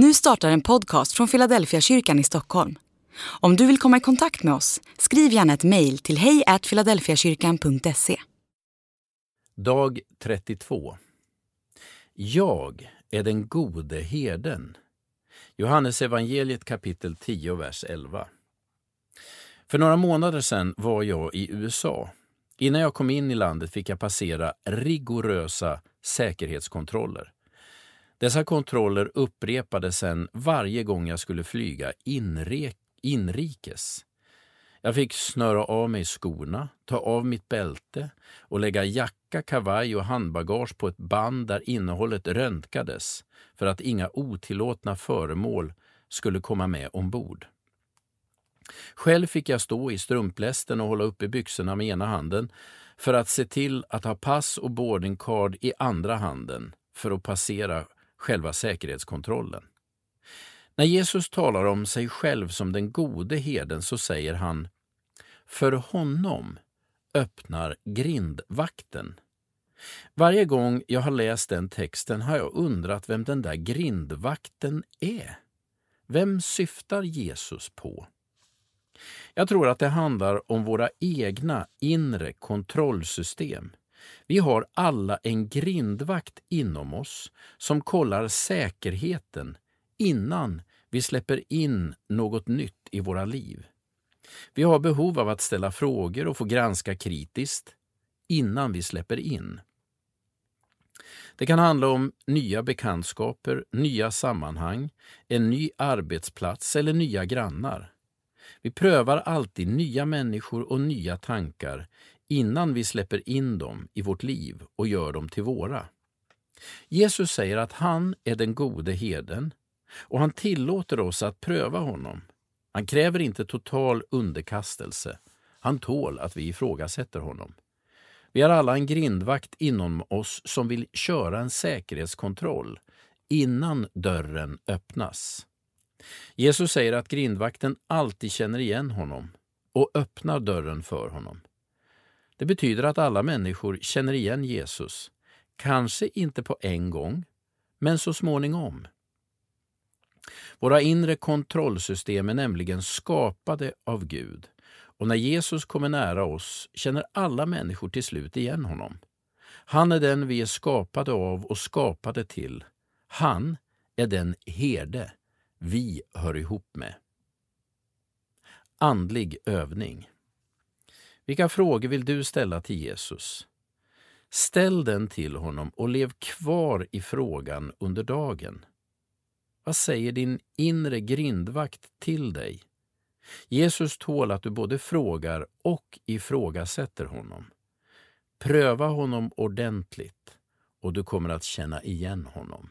Nu startar en podcast från Philadelphia kyrkan i Stockholm. Om du vill komma i kontakt med oss, skriv gärna ett mejl till hejfiladelfiakyrkan.se. Dag 32 Jag är den gode herden. Johannes evangeliet kapitel 10, vers 11. För några månader sedan var jag i USA. Innan jag kom in i landet fick jag passera rigorösa säkerhetskontroller. Dessa kontroller upprepades sedan varje gång jag skulle flyga inre, inrikes. Jag fick snöra av mig skorna, ta av mitt bälte och lägga jacka, kavaj och handbagage på ett band där innehållet röntgades för att inga otillåtna föremål skulle komma med ombord. Själv fick jag stå i strumplästen och hålla uppe byxorna med ena handen för att se till att ha pass och boarding card i andra handen för att passera själva säkerhetskontrollen. När Jesus talar om sig själv som den gode herden så säger han För honom öppnar grindvakten. Varje gång jag har läst den texten har jag undrat vem den där grindvakten är. Vem syftar Jesus på? Jag tror att det handlar om våra egna inre kontrollsystem. Vi har alla en grindvakt inom oss som kollar säkerheten innan vi släpper in något nytt i våra liv. Vi har behov av att ställa frågor och få granska kritiskt innan vi släpper in. Det kan handla om nya bekantskaper, nya sammanhang, en ny arbetsplats eller nya grannar. Vi prövar alltid nya människor och nya tankar innan vi släpper in dem i vårt liv och gör dem till våra. Jesus säger att han är den gode herden och han tillåter oss att pröva honom. Han kräver inte total underkastelse. Han tål att vi ifrågasätter honom. Vi har alla en grindvakt inom oss som vill köra en säkerhetskontroll innan dörren öppnas. Jesus säger att grindvakten alltid känner igen honom och öppnar dörren för honom. Det betyder att alla människor känner igen Jesus, kanske inte på en gång, men så småningom. Våra inre kontrollsystem är nämligen skapade av Gud och när Jesus kommer nära oss känner alla människor till slut igen honom. Han är den vi är skapade av och skapade till. Han är den herde vi hör ihop med. Andlig övning. Vilka frågor vill du ställa till Jesus? Ställ den till honom och lev kvar i frågan under dagen. Vad säger din inre grindvakt till dig? Jesus tål att du både frågar och ifrågasätter honom. Pröva honom ordentligt och du kommer att känna igen honom.